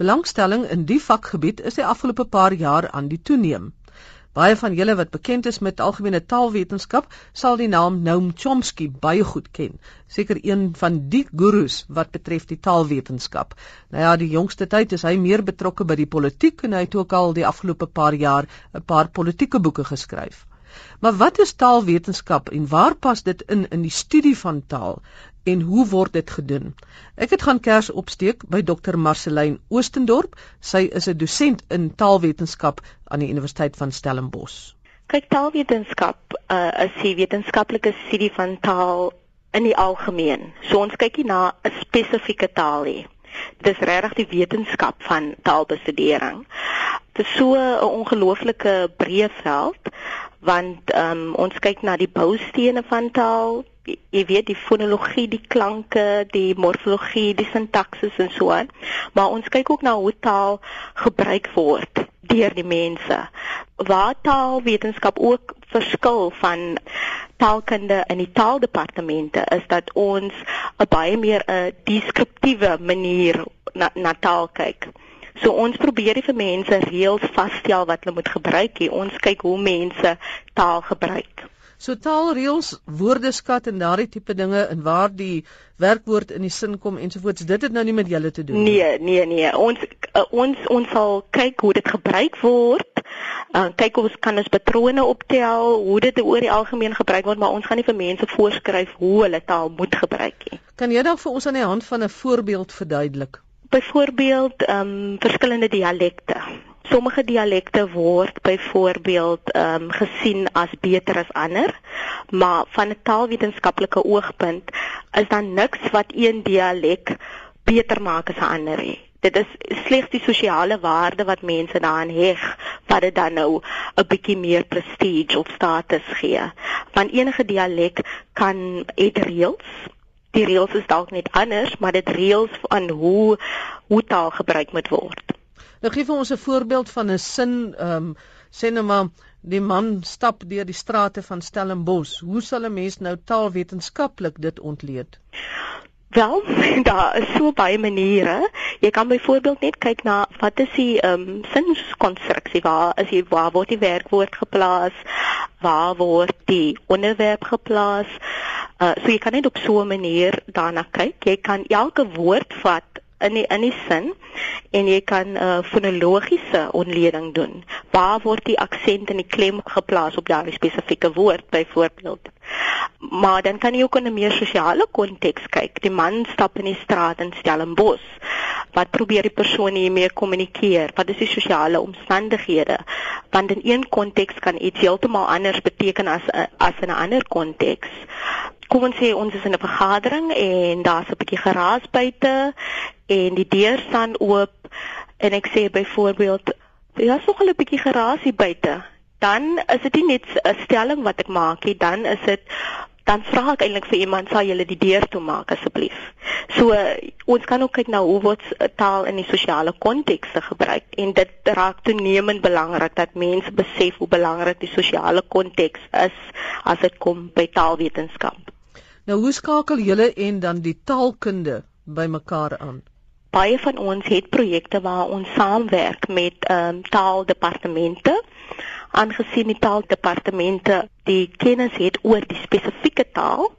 Belangstelling in die vakgebied is die afgelope paar jaar aan die toeneem. Baie van julle wat bekend is met algemene taalwetenskap, sal die naam Noam Chomsky baie goed ken. Seker een van die gurus wat betref die taalwetenskap. Nou ja, die jongste tyd is hy meer betrokke by die politiek en hy het ook al die afgelope paar jaar 'n paar politieke boeke geskryf. Maar wat is taalwetenskap en waar pas dit in in die studie van taal en hoe word dit gedoen? Ek het gaan kers opsteek by Dr. Marceline Oostendorp. Sy is 'n dosent in taalwetenskap aan die Universiteit van Stellenbosch. Kyk, taalwetenskap uh, is die wetenskaplike studie van taal in die algemeen. So ons kyk nie na 'n spesifieke taal nie. Dit is regtig die wetenskap van taalbestudering. Dit is so 'n ongelooflike breë veld want um, ons kyk na die boustene van taal jy weet die fonologie, die klanke, die morfologie, die sintaksis en so aan. Maar ons kyk ook na hoe taal gebruik word deur die mense. Waar taalwetenskap ook verskil van taalkunde in die taaldepartemente is dat ons 'n baie meer 'n deskriptiewe manier na, na taal kyk. So ons probeer vir mense reëls vasstel wat hulle moet gebruik nie. Ons kyk hoe mense taal gebruik. So taalreëls, woordeskat en daardie tipe dinge en waar die werkwoord in die sin kom ensovoorts, dit het nou nie met julle te doen nie. Nee, nee, nee. Ons uh, ons ons sal kyk hoe dit gebruik word. Uh, kyk of ons kan ons patrone optel, hoe dit oor die algemeen gebruik word, maar ons gaan nie vir mense voorskryf hoe hulle taal moet gebruik nie. Kan jy dalk vir ons aan die hand van 'n voorbeeld verduidelik? Byvoorbeeld, ehm um, verskillende dialekte. Sommige dialekte word byvoorbeeld ehm um, gesien as beter as ander, maar van 'n taalwetenskaplike oogpunt is daar niks wat een dialek beter maak as 'n ander nie. Dit is slegs die sosiale waarde wat mense daaraan heg wat dit dan nou 'n bietjie meer prestige of status gee. Van enige dialek kan dit reëls Die reëls is dalk net anders, maar dit reëls van hoe hoe taal gebruik moet word. Nou gee vir ons 'n voorbeeld van 'n sin, ehm um, sê nou maar die man stap deur die strate van Stellenbosch. Hoe sal 'n mens nou taalwetenskaplik dit ontleed? Wel, daar is so baie maniere. Jy kan byvoorbeeld net kyk na wat is die ehm um, sinskonstruksie waar is die waar word die werkwoord geplaas? Waar word die onderwerp geplaas? Uh so jy kan net op so 'n manier daarna kyk. Jy kan elke woord vat in die in die sin en jy kan 'n uh, fonologiese onleding doen. Waar word die aksent en die klem geplaas op daardie spesifieke woord byvoorbeeld? Maar dan kan jy ook in 'n meer sosiale konteks kyk. Die man stap in die straat in Stellenbosch. Wat probeer die persoon hiermee kommunikeer? Wat is die sosiale omstandighede? Want in een konteks kan iets heeltemal anders beteken as as in 'n ander konteks kom ons sê ons is in 'n vergadering en daar's 'n bietjie geraas buite en die deur staan oop en ek sê byvoorbeeld daar's nog 'n bietjie geraas hier buite. Dan is dit nie net 'n stelling wat ek maak nie dan is dit dan vra ek eintlik vir iemand sal jy die deur toe maak asseblief? So ons kan ook kyk na hoe word taal in die sosiale kontekste gebruik en dit raak toenemend belangrik dat mense besef hoe belangrik die sosiale konteks is as dit kom by taalwetenskap Nou hoe skakel julle en dan die taalkunde bymekaar aan? Baie van ons het projekte waar ons saamwerk met ehm um, taaldepartemente. Aangesien die taaldepartemente die kennis het oor die spesifieke taal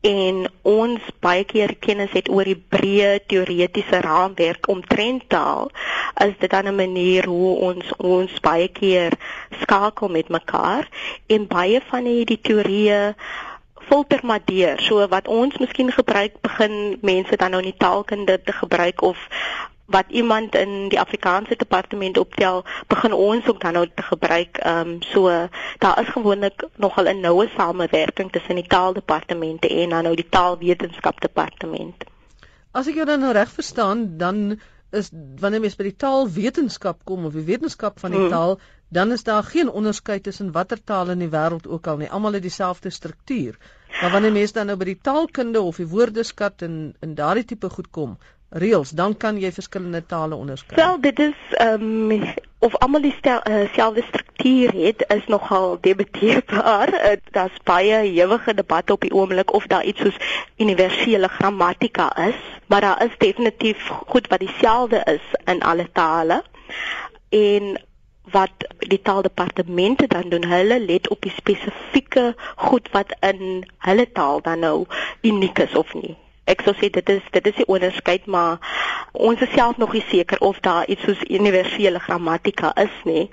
en ons baie keer kennis het oor die breë teoretiese raamwerk omtrent taal is dit dan 'n manier hoe ons ons baie keer skakel met mekaar en baie van hierdie teorieë filter maar deur. So wat ons miskien gebruik begin mense dan nou in die taalkunde te gebruik of wat iemand in die Afrikaanse departement optel, begin ons ook dan nou te gebruik. Ehm um, so daar is gewoonlik nogal 'n noue samewerking tussen die taaldepartemente en dan nou die taalwetenskapdepartement. As ek jou dan nou reg verstaan, dan is wanneer mens by die taalwetenskap kom of die wetenskap van die hmm. taal, dan is daar geen onderskeid tussen watter taal in die wêreld ook al nie. Almal het dieselfde struktuur. Maar wanneer mense dan nou by die taalkunde of die woordeskat en in daardie tipe goed kom, reëls, dan kan jy verskillende tale onderskei. Wel, dit is ehm um, of almal dieselfde uh, struktuur het is nogal debatteerbaar. Uh, Daar's baie ewige debatte op die oomblik of daar iets soos universele grammatika is, maar daar is definitief goed wat dieselfde is in alle tale. En wat die taaldepartemente dan doen, hulle let op die spesifieke goed wat in hulle taal dan nou uniek is of nie ek sou sê dit is dit is die onderskeid maar ons is self nog nie seker of daar iets soos universele grammatika is nie.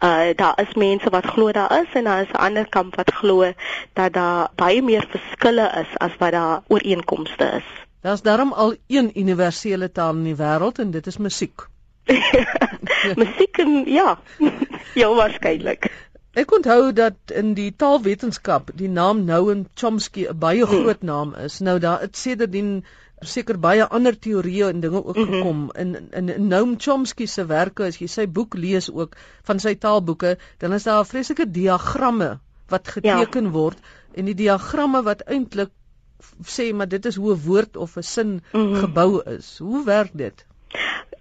Uh daar is mense wat glo daar is en daar is 'n ander kamp wat glo dat daar baie meer verskille is as wat daar ooreenkomste is. Daar's daarom al een universele taal in die wêreld en dit is musiek. musiek ja. ja waarskynlik. Ek onthou dat in die taalwetenskap die naam Noam Chomsky 'n baie hmm. groot naam is. Nou daar het sedertdien seker baie ander teorieë en dinge ook mm -hmm. gekom in in, in Noam Chomsky se werke as jy sy boek lees ook van sy taalboeke, dan is daar vreeslike diagramme wat geteken ja. word en die diagramme wat eintlik sê maar dit is hoe 'n woord of 'n sin mm -hmm. gebou is. Hoe werk dit?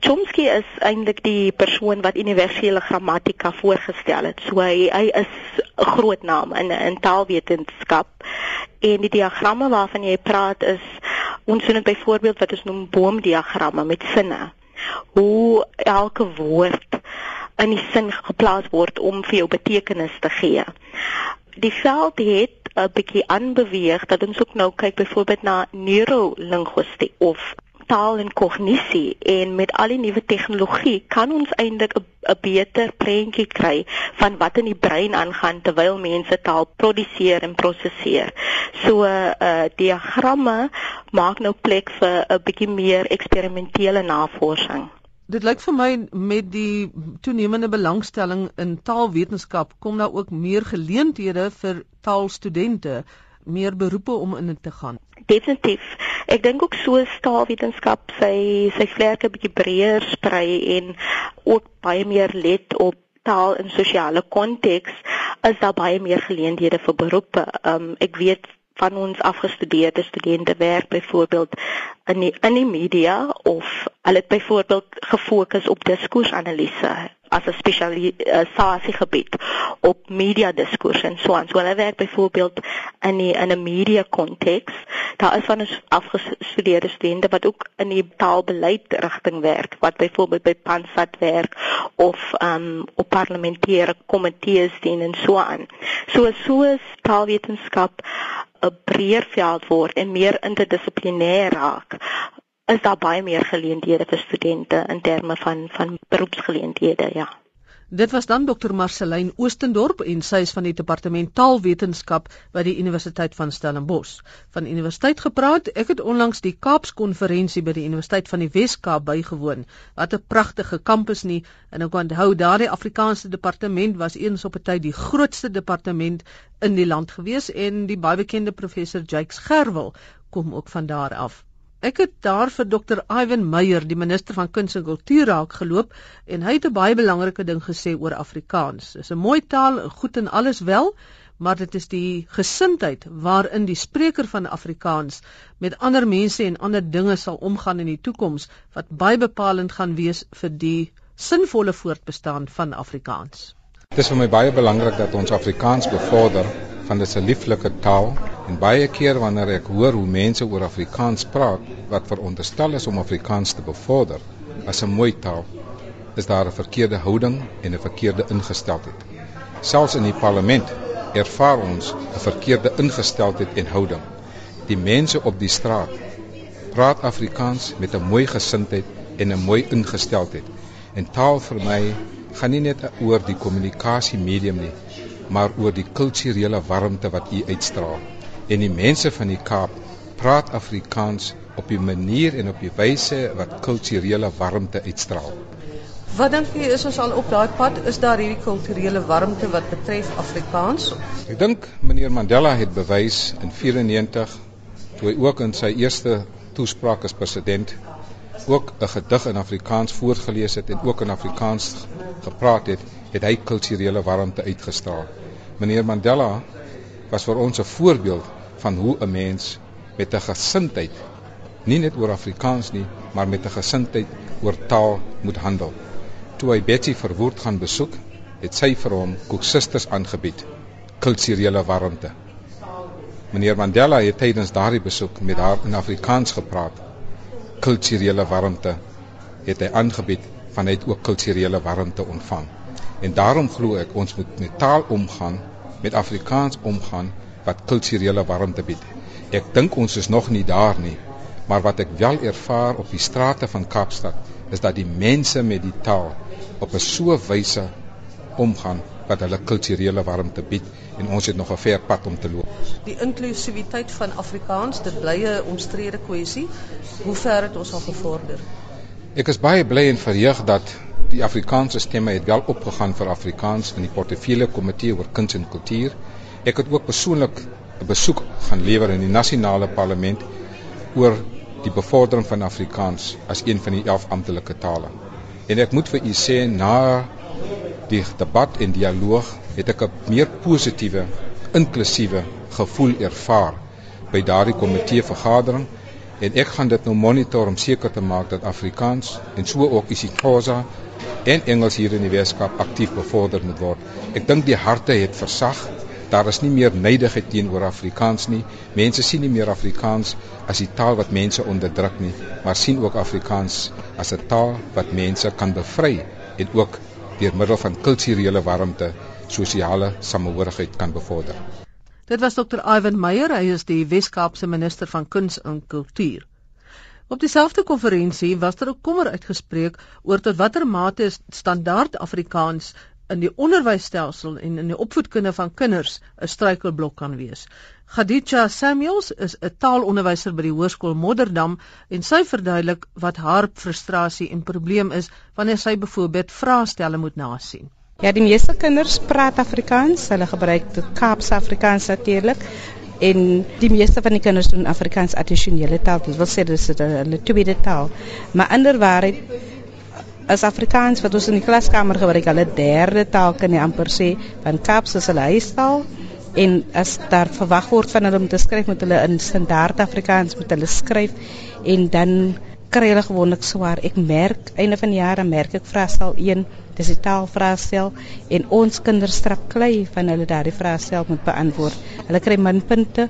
Chomsky is eintlik die persoon wat universele grammatika voorgestel het. So hy hy is 'n groot naam in in taalwetenskap. En die diagramme waarvan jy praat is ons doen dit byvoorbeeld wat ons noem boomdiagramme met sinne. Hoe elke woord in die sin geplaas word om vir jou betekenis te gee. Die veld het 'n bietjie aanbeweeg dat ons ook nou kyk byvoorbeeld na neurolinguistiek of taal en kognisie en met al die nuwe tegnologie kan ons eintlik 'n beter prentjie kry van wat in die brein aangaan terwyl mense taal produseer en prosesseer. So uh, uh, diagramme maak nou plek vir 'n bietjie meer eksperimentele navorsing. Dit lyk vir my met die toenemende belangstelling in taalwetenskap kom daar ook meer geleenthede vir taalstudente meer beroepe om in te gaan. Definitief. Ek dink ook so taalwetenskap sy sy vlerke bietjie breër sprei en ook baie meer let op taal in sosiale konteks is daar baie meer geleenthede vir beroepe. Um ek weet van ons afgestudeerde studente werk byvoorbeeld in die, in die media of hulle het byvoorbeeld gefokus op diskursanalise as 'n spesialisasie gebied op media diskurs en so aan. So hulle werk byvoorbeeld in die, in 'n media konteks. Daar is van ons afgestudeerde studente wat ook in die taalbeleid rigting werk, wat byvoorbeeld by Pansat werk of um op parlementêre komitees dien en so aan. So so taalwetenskap 'n breër veld word en meer interdissiplinêr raak is daar baie meer geleenthede vir studente in terme van van beroepsgeleenthede ja Dit was dan Dr Marceline Oostendorp en sy is van die departement taalwetenskap by die Universiteit van Stellenbosch. Van universiteit gepraat, ek het onlangs die Kaapskonferensie by die Universiteit van die Wes-Kaap bygewoon. Wat 'n pragtige kampus nie en ek onthou daardie Afrikaanse departement was eens op 'n tyd die grootste departement in die land gewees en die baie bekende professor Jakes Gerwel kom ook van daar af. Ek het daar vir Dr. Ivan Meyer, die minister van Kuns en Kultuur raak geloop en hy het 'n baie belangrike ding gesê oor Afrikaans. Dit is 'n mooi taal, goed en alles wel, maar dit is die gesindheid waarin die spreker van Afrikaans met ander mense en ander dinge sal omgaan in die toekoms wat baie bepalend gaan wees vir die sinvolle voortbestaan van Afrikaans. Dit is vir my baie belangrik dat ons Afrikaans bevorder van dit 'n lieflike taal en baie keer wanneer ek hoor hoe mense oor Afrikaans praat wat veronderstel is om Afrikaans te bevorder as 'n mooi taal, is daar 'n verkeerde houding en 'n verkeerde ingesteldheid. Selfs in die parlement ervaar ons 'n verkeerde ingesteldheid en houding. Die mense op die straat praat Afrikaans met 'n mooi gesindheid en 'n mooi ingesteldheid. En taal vir my gaan nie net oor die kommunikasie medium nie, maar oor die kulturele warmte wat u uitstraal. En die mense van die Kaap praat Afrikaans op 'n manier en op 'n wyse wat kulturele warmte uitstraal. Wat dink jy is ons al op daai pad? Is daar hierdie kulturele warmte wat betref Afrikaans? Ek dink meneer Mandela het bewys in 94 toe hy ook in sy eerste toespraak as president ook 'n gedig in Afrikaans voorgeles het en ook in Afrikaans gepraat het het hy kulturele warmte uitgestraal. Meneer Mandela was vir ons 'n voorbeeld van hoe 'n mens met 'n gesindheid nie net oor Afrikaans nie, maar met 'n gesindheid oor taal moet handel. toe hy Betsy verwoord gaan besoek, het sy vir hom koeksisters aangebied, kulturele warmte. Meneer Mandela het tydens daardie besoek met haar in Afrikaans gepraat. Kulturele warmte het hy aangebied van hy het ook kulturele warmte ontvang. En daarom glo ek ons moet met taal omgaan, met Afrikaans omgaan wat kulturele warmte bied. Ek dink ons is nog nie daar nie, maar wat ek wel ervaar op die strate van Kaapstad is dat die mense met die taal op 'n so wyse omgaan wat hulle kulturele warmte bied en ons het nog 'n ver pad om te loop. Die inklusiwiteit van Afrikaans, dit bly 'n omstrede kwessie. Hoe ver het ons al gevorder? Ek is baie bly en verheug dat die Afrikaanse stemme het wel opgegaan vir Afrikaans in die portefeulje komitee oor kuns en kultuur. Ek het ook persoonlik 'n besoek gaan lewer in die nasionale parlement oor die bevordering van Afrikaans as een van die 11 amptelike tale. En ek moet vir u sê na die debat en dialoog het ek 'n meer positiewe, inklusiewe gevoel ervaar by daardie komitee vergadering en ek gaan dit nou monitor om seker te maak dat Afrikaans en so ook isiXhosa en Engels hier in die Weskaap aktief bevorder moet word. Ek dink die harte het versag daar is nie meer neidigheid teenoor Afrikaans nie. Mense sien nie meer Afrikaans as die taal wat mense onderdruk nie, maar sien ook Afrikaans as 'n taal wat mense kan bevry en ook deur middel van kulturele warmte sosiale samehorigheid kan bevorder. Dit was Dr. Ivan Meyer, hy is die Wes-Kaapse minister van kuns en kultuur. Op dieselfde konferensie was daar ook kommer uitgespreek oor tot watter mate standaard Afrikaans in die onderwysstelsel en in die opvoedkunde van kinders 'n struikelblok kan wees. Khadija Samuels is 'n taalonderwyser by die Hoërskool Modderdam en sy verduidelik wat haar frustrasie en probleem is wanneer sy byvoorbeeld vraestelle moet nasien. Ja, die meeste kinders praat Afrikaans, hulle gebruik die Kaapse Afrikaans natuurlik en die meeste van die kinders doen Afrikaans addisionele taal, dit wil sê dis 'n tweede taal. Maar inderwaarheid as Afrikaans wat ons in die klaskamer gebruik, hulle derde taal kan jy amper sê van Kaapse se huistaal en as daar verwag word van hulle om te skryf met hulle in standaard Afrikaans moet hulle skryf en dan kry hulle gewoonlik swaar. Ek merk einde van die jaar merk ek vraestel 1, dis die taalvraestel en ons kinders strap klei van hulle daardie vraestel moet beantwoord. Hulle kry minpunte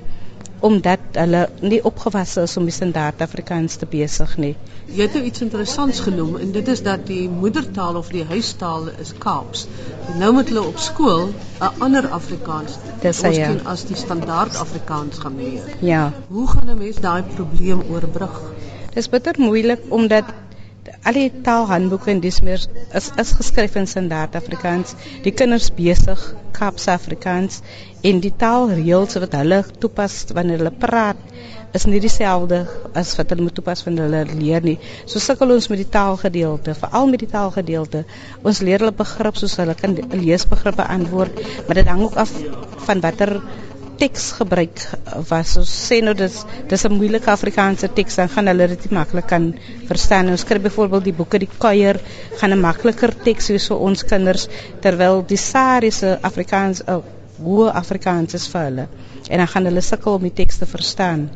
omdat hulle nie opgewasse is om die standaard Afrikaans te besig nie. Jy het nou iets interessants genoem en dit is dat die moedertaal of die huistaal is Kaaps. En nou moet hulle op skool 'n ander Afrikaans dis hy ja. as die standaard Afrikaans gaan leer. Ja. Hoe gaan 'n mens daai probleem oorbrug? Dis bitter moeilik omdat al die taalhandboeke en dis meer is is geskryf in standaard Afrikaans. Die kinders besig Kaapse Afrikaans en die taalreëls wat hulle toepas wanneer hulle praat is nie dieselfde as wat hulle moet toepas wanneer hulle leer nie. So sukkel ons met die taalgedeelte, veral met die taalgedeelte. Ons leer hulle begrip soos hulle kan leesbegrippe antwoord, maar dit hang ook af van watter teks gebruik was ons sê nou dis dis 'n moeilike Afrikaanse teks dan gaan hulle dit maklik kan verstaan. Ons kry byvoorbeeld die boeke die kuier gaan 'n makliker teks wees vir ons kinders terwyl die sariese Afrikaans 'n hoë Afrikaans is vir hulle en dan gaan hulle sukkel om die teks te verstaan.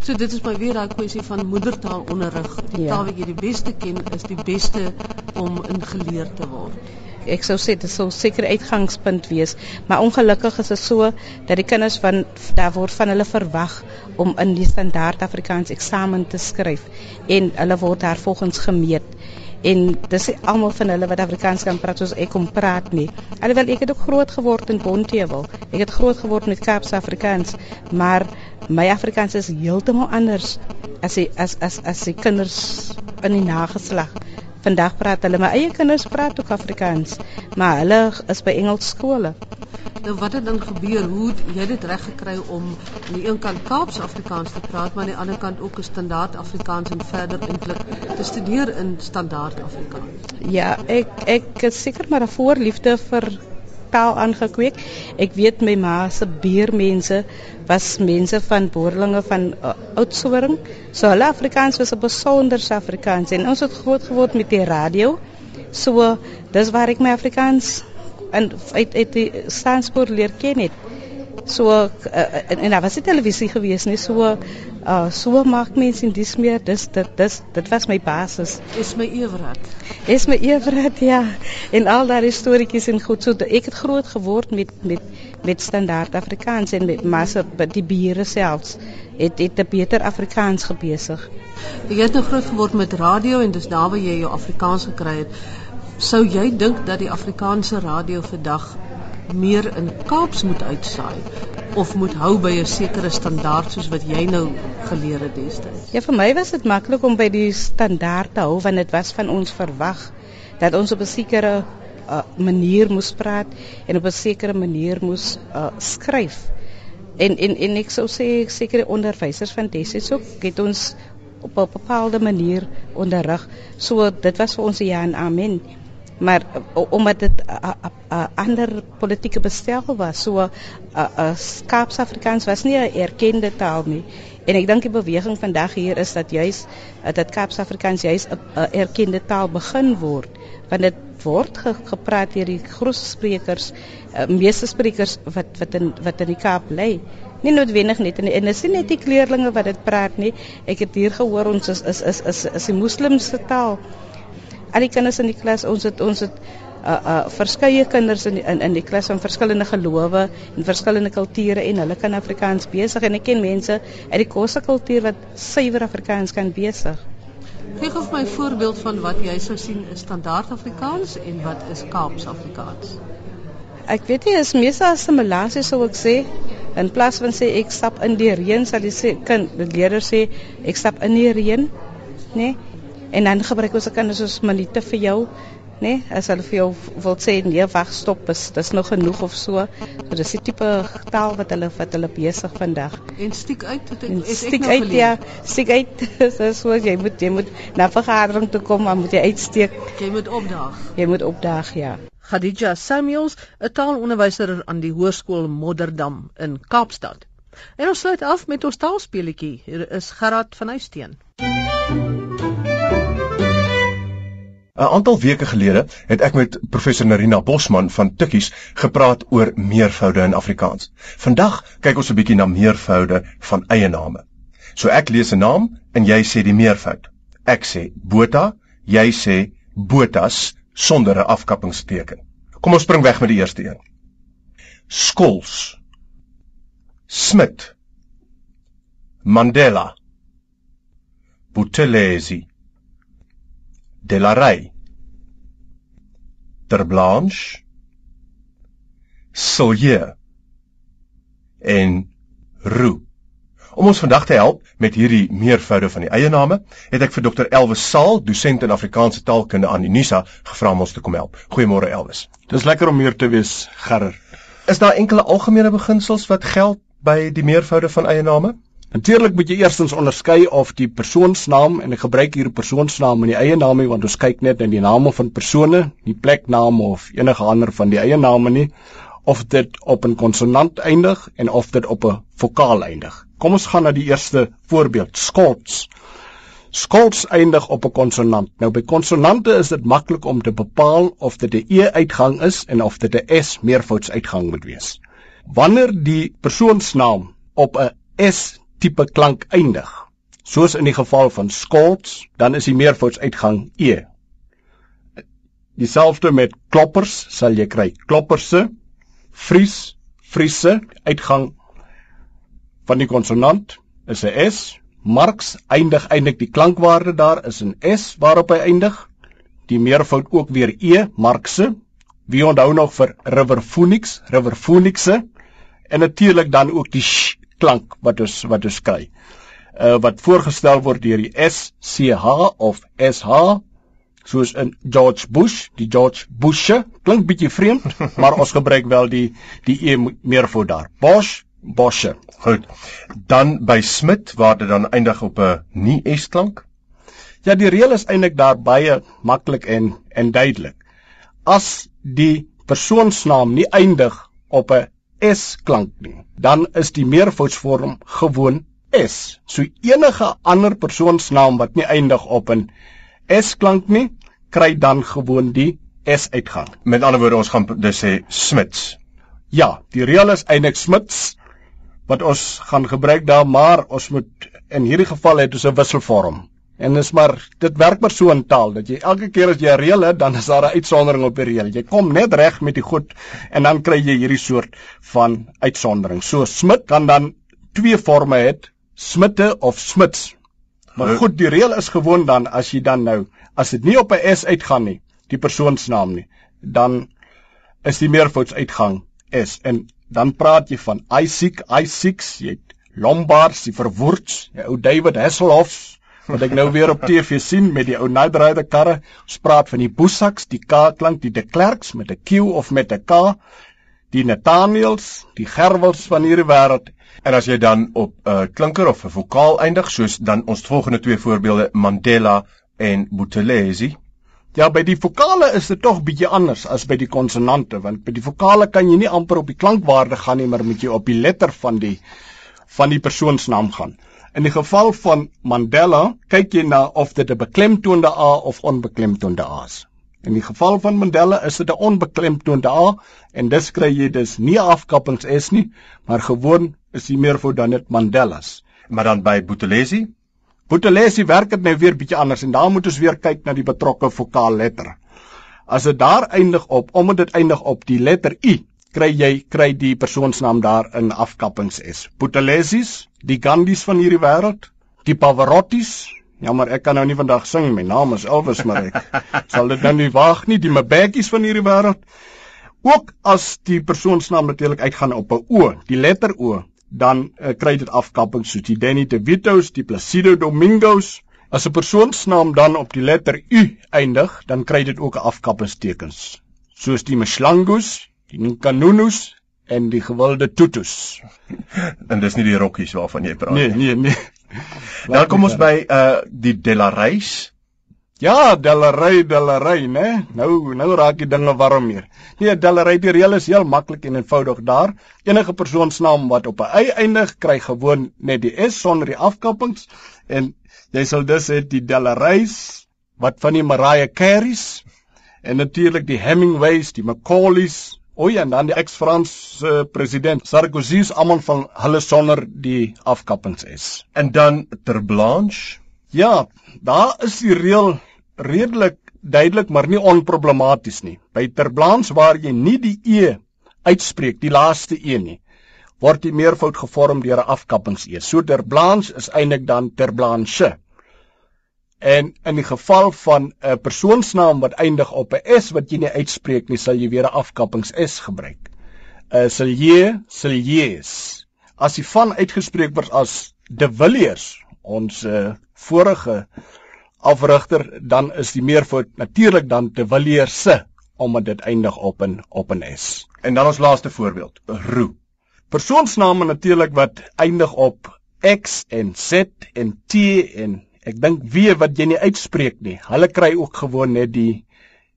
So dit is maar weer daai kwessie van moedertaalonderrig. Die ja. taal wat jy die beste ken is die beste om ingeleer te word ek sou sê dit sou seker uitgangspunt wees, maar ongelukkig is dit so dat die kinders van daar word van hulle verwag om in die standaard Afrikaans eksamen te skryf en hulle word daar volgens gemeet en dis almal van hulle wat Afrikaans kan praat soos ek kom praat nie. Alhoewel ek het ook groot geword in Bonteheuwel. Ek het groot geword met Kaapse Afrikaans, maar my Afrikaans is heeltemal anders as die, as as as die kinders in die nageslag Vandag praat hulle my eie kinders praat ook Afrikaans, maar hulle is by Engels skole. Nou wat het dan gebeur? Hoe het jy dit reg gekry om aan die een kant Kaaps Afrikaans te praat, maar aan die ander kant ook 'n standaard Afrikaans en verder eintlik te studeer in standaard Afrikaans? Ja, ek ek is seker maar 'n voorliefde vir taal aangekweek. Ek weet my ma se buurmense was mense van Boerlinge van uh, Oudtshoorn. So hulle Afrikaans was 'n besonderse Afrikaans en ons het groot geword met die radio. So dis waar ek my Afrikaans en uit uit die staanspoor leer ken het. So uh, en, en daar was die televisie gewees nie so Uh so maak mense in dis meer dis dit dis dit was my basis. Is my Everett. Is my Everett ja. En al daai storieetjies en goed so ek het groot geword met met met standaard Afrikaans en met massa die bure selfs het het 'n beter Afrikaans gebesig. Jy het nou groot geword met radio en dis daar waar jy jou Afrikaans gekry het. Sou jy dink dat die Afrikaanse radio vandag meer in Kaaps moet uitsaai of moet hou by 'n sekere standaard soos wat jy nou geleer het destyds? Ja, vir my was dit maklik om by die standaard te hou want dit was van ons verwag dat ons op 'n sekere uh, manier moes praat en op 'n sekere manier moes uh, skryf. En en en ek sou sê sekere onderwysers van destyds ook het ons op 'n bepaalde manier onderrig. So dit was vir ons ja en amen maar omdat dit 'n ander politieke bestel was so 'n Kaaps Afrikaans was nie 'n erkende taal nie. En ek dink die beweging vandag hier is dat juis dat Kaaps Afrikaans juis 'n erkende taal begin word. Want dit word ge, gepraat deur die groot sprekers meeste sprekers wat wat in wat in die Kaap bly nie noodwendig net en dis nie net die kleerlinge wat dit praat nie. Ek het hier gehoor ons is is is is, is die moslimse taal al die kinders in die klas, ons het ons het uh uh verskeie kinders in die, in in die klas van verskillende gelowe en verskillende kulture en hulle kan Afrikaans besig en ek ken mense uit die Kosse kultuur wat suiwer Afrikaans kan besig. Gee gou my voorbeeld van wat jy sou sien is standaard Afrikaans en wat is Kaaps Afrikaans. Ek weet nie is meestal assimilasie sou ek sê in plaas van sê ek stap in die reën sal die sê kind die leerder sê ek stap in die reën nê nee? En dan gebruik ons kinders soos minute vir jou, né? Nee, as hulle vir jou wil sê nee, wag, stop, is dis nog genoeg of so. So dis die tipe taal wat hulle wat hulle besig vandag. En stiek uit tot ek is stiek uit ja, stiek uit. Dis so jy moet jy moet na vergadering toe kom, maar moet jy uitsteek. Jy moet opdaag. Jy moet opdaag, ja. Khadija Samuels, 'n taalonderwyser aan die Hoërskool Modderdam in Kaapstad. En ons sluit af met ons taalspeletjie. Hier is Gerard van Huisteen. 'n aantal weke gelede het ek met professor Narina Bosman van Tikkies gepraat oor meervoude in Afrikaans. Vandag kyk ons 'n bietjie na meervoude van eie name. So ek lees 'n naam en jy sê die meervoud. Ek sê Botha, jy sê Botas sonder 'n afkappingsteken. Kom ons spring weg met die eerste een. Skols. Smit. Mandela. Buthelezi. Delarey Terblanche Silje en Roo. Om ons vandag te help met hierdie meervoude van die eie name, het ek vir Dr. Elwes Saal, dosent in Afrikaanse taalkunde aan Unisa, gevra om ons te kom help. Goeiemôre Elwes. Dis lekker om hier te wees, Gerard. Is daar enkele algemene beginsels wat geld by die meervoude van eie name? Natuurlik moet jy eerstens onderskei of die persoonsnaam en ek gebruik hier persoonsnaam en die eie naam nie want ons kyk net in die name van persone, nie plekname of enige ander van die eie name nie of dit op 'n konsonant eindig en of dit op 'n vokaal eindig. Kom ons gaan na die eerste voorbeeld, Skots. Skots eindig op 'n konsonant. Nou by konsonante is dit maklik om te bepaal of dit 'n e uitgang is en of dit 'n s meervouds uitgang moet wees. Wanneer die persoonsnaam op 'n s tipe klank eindig. Soos in die geval van skolts, dan is die meervouds uitgang e. Dieselfde met kloppers sal jy kry klopperse, vries, vriese, uitgang van die konsonant is 'n s. Marks eindig eintlik die klankwaarde daar is 'n s waarop hy eindig. Die meervoud ook weer e, markse. Wie onthou nog vir river phoenix, river phoenixe en natuurlik dan ook die sh klank wat ons wat ons kry. Uh wat voorgestel word deur die SCH of SH soos in George Bush, die George Bushe, klink bietjie vreemd, maar ons gebruik wel die die e meervoud daar. Bosch, Bosche. Goed. Dan by Smit waar dit dan eindig op 'n nie S klank. Ja, die reël is eintlik daar baie maklik en en duidelik. As die persoonsnaam nie eindig op 'n S klank nie, dan is die meervoudsvorm gewoon S. So enige ander persoonsnaam wat nie eindig op 'n S klank nie, kry dan gewoon die S uitgang. Met ander woorde, ons gaan dus sê Smits. Ja, die reël is eintlik Smits wat ons gaan gebruik daar, maar ons moet In hierdie geval het ons 'n wisselvorm. En dis maar dit werk maar so in taal dat jy elke keer as jy 'n reël het, dan is daar 'n uitsondering op die reël. Jy kom net reg met die goed en dan kry jy hierdie soort van uitsondering. So Smit kan dan twee forme hê, Smitte of Smits. Maar goed, die reël is gewoon dan as jy dan nou as dit nie op 'n S uitgaan nie, die persoonsnaam nie, dan is die meervoudsuitgang S en dan praat jy van Isaac, Isaacs, jy het Lombards, die verwoords, die ou David Hasselhoff wat ek nou weer op TV sien met die ou Night Rider karre. Ons praat van die Boesaks, die K klank, die De Klerks met 'n Q of met 'n K, die Nathaniels, die Gerwels van hierdie wêreld. En as jy dan op 'n uh, klinker of 'n vokaal eindig, soos dan ons volgende twee voorbeelde Mandela en Buthelezi. Ja, by die vokale is dit tog bietjie anders as by die konsonante, want by die vokale kan jy nie amper op die klankwaarde gaan nie, maar moet jy op die letter van die van die persoonsnaam gaan. In die geval van Mandela, kyk jy na of dit 'n beklemtoonde A of onbeklemtoonde A is. In die geval van Mandela is dit 'n onbeklemtoonde A en dis kry jy dus nie afkappings S nie, maar gewoon is die meervoud dan net Mandelas. Maar dan by Buthelezi? Buthelezi werk dit nou weer bietjie anders en daar moet ons weer kyk na die betrokke vokaal letter. As dit daar eindig op, omdat dit eindig op die letter U, kry jy kry die persoonsnaam daar in afkappings is. Buthelezis, die Gandhis van hierdie wêreld, die Pavarottis. Jammer, ek kan nou nie vandag sing my naam is Elvis maar ek sal dit nou nie waag nie, die Mbekkies van hierdie wêreld. Ook as die persoonsnaam natuurlik uitgaan op 'n O, die letter O, dan uh, kry dit afkappings soos die Danny DeVito's, die Placido Domingos. As 'n persoonsnaam dan op die letter U eindig, dan kry dit ook 'n afkappingstekens. Soos die Mshlangos, die kanunus en die gewilde tutus. en dis nie die rokkies waarvan jy praat nee, nie. Nee, nee, nee. Dan kom ons by uh die Delareis. Ja, Delarey, Delarey, né? Nou, nou raak die dinge warm hier. Nee, Delarey, die reël is heel maklik en eenvoudig daar. Enige persoonsnaam wat op 'n y eindig, kry gewoon net die s sonder die afkappings en jy sal dus hê die Delareys wat van die Mariah Careys en natuurlik die Hemingways, die Macaulays, O ja, en dan die ex-Franse uh, president Sarkozy se almal van hulle sonder die afkappings is. En dan Terblanche? Ja, daar is die reël redelik duidelik, maar nie onproblematies nie. By Terblanche waar jy nie die e uitspreek, die laaste e nie, word die meervoud gevorm deur 'n afkappings e. So Terblanche is eintlik dan Terblanche. En in die geval van 'n persoonsnaam wat eindig op 'n s wat jy nie uitspreek nie, sal jy weer 'n afkappings s gebruik. uh, Sal jy, sal jy's. As die van uitgespreek word as de Villiers, ons uh, vorige afrigter, dan is die meervoud natuurlik dan de Villiers se omdat dit eindig op 'n op 'n s. En dan ons laaste voorbeeld, Roo. Persoonsname natuurlik wat eindig op x en z en t en Ek dink wie wat jy nie uitspreek nie. Hulle kry ook gewoon net die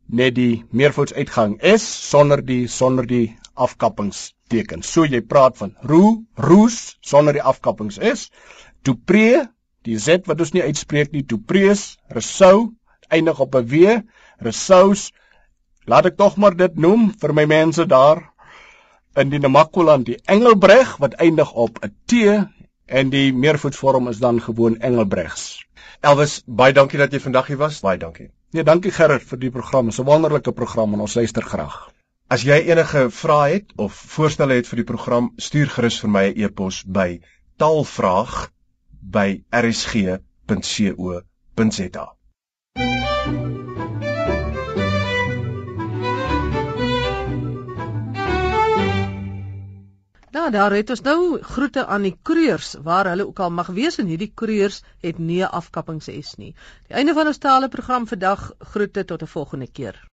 net die meervoudsuitgang S sonder die sonder die afkappingstekens. So jy praat van roe, roes sonder die afkappings S. Dupree, die Z wat ons nie uitspreek nie, Duprees, Resou, eindig op 'n W, Resous. Laat ek tog maar dit noem vir my mense daar in die Namakoland, die Engelbreg wat eindig op 'n T en die meervoetsvorm is dan gewoon Engelbregs. Elvis, baie dankie dat jy vandag hier was. Baie dankie. Nee, dankie Gerrit vir die program. Dit is 'n wonderlike program en ons luister graag. As jy enige vrae het of voorstelle het vir die program, stuur gerus vir my 'n e e-pos by taalvraag@rsg.co.za. Ja, daar het ons nou groete aan die koeriers waar hulle ook al mag wees en hierdie koeriers het nie afkappings S nie. Die einde van ons tale program vandag groete tot 'n volgende keer.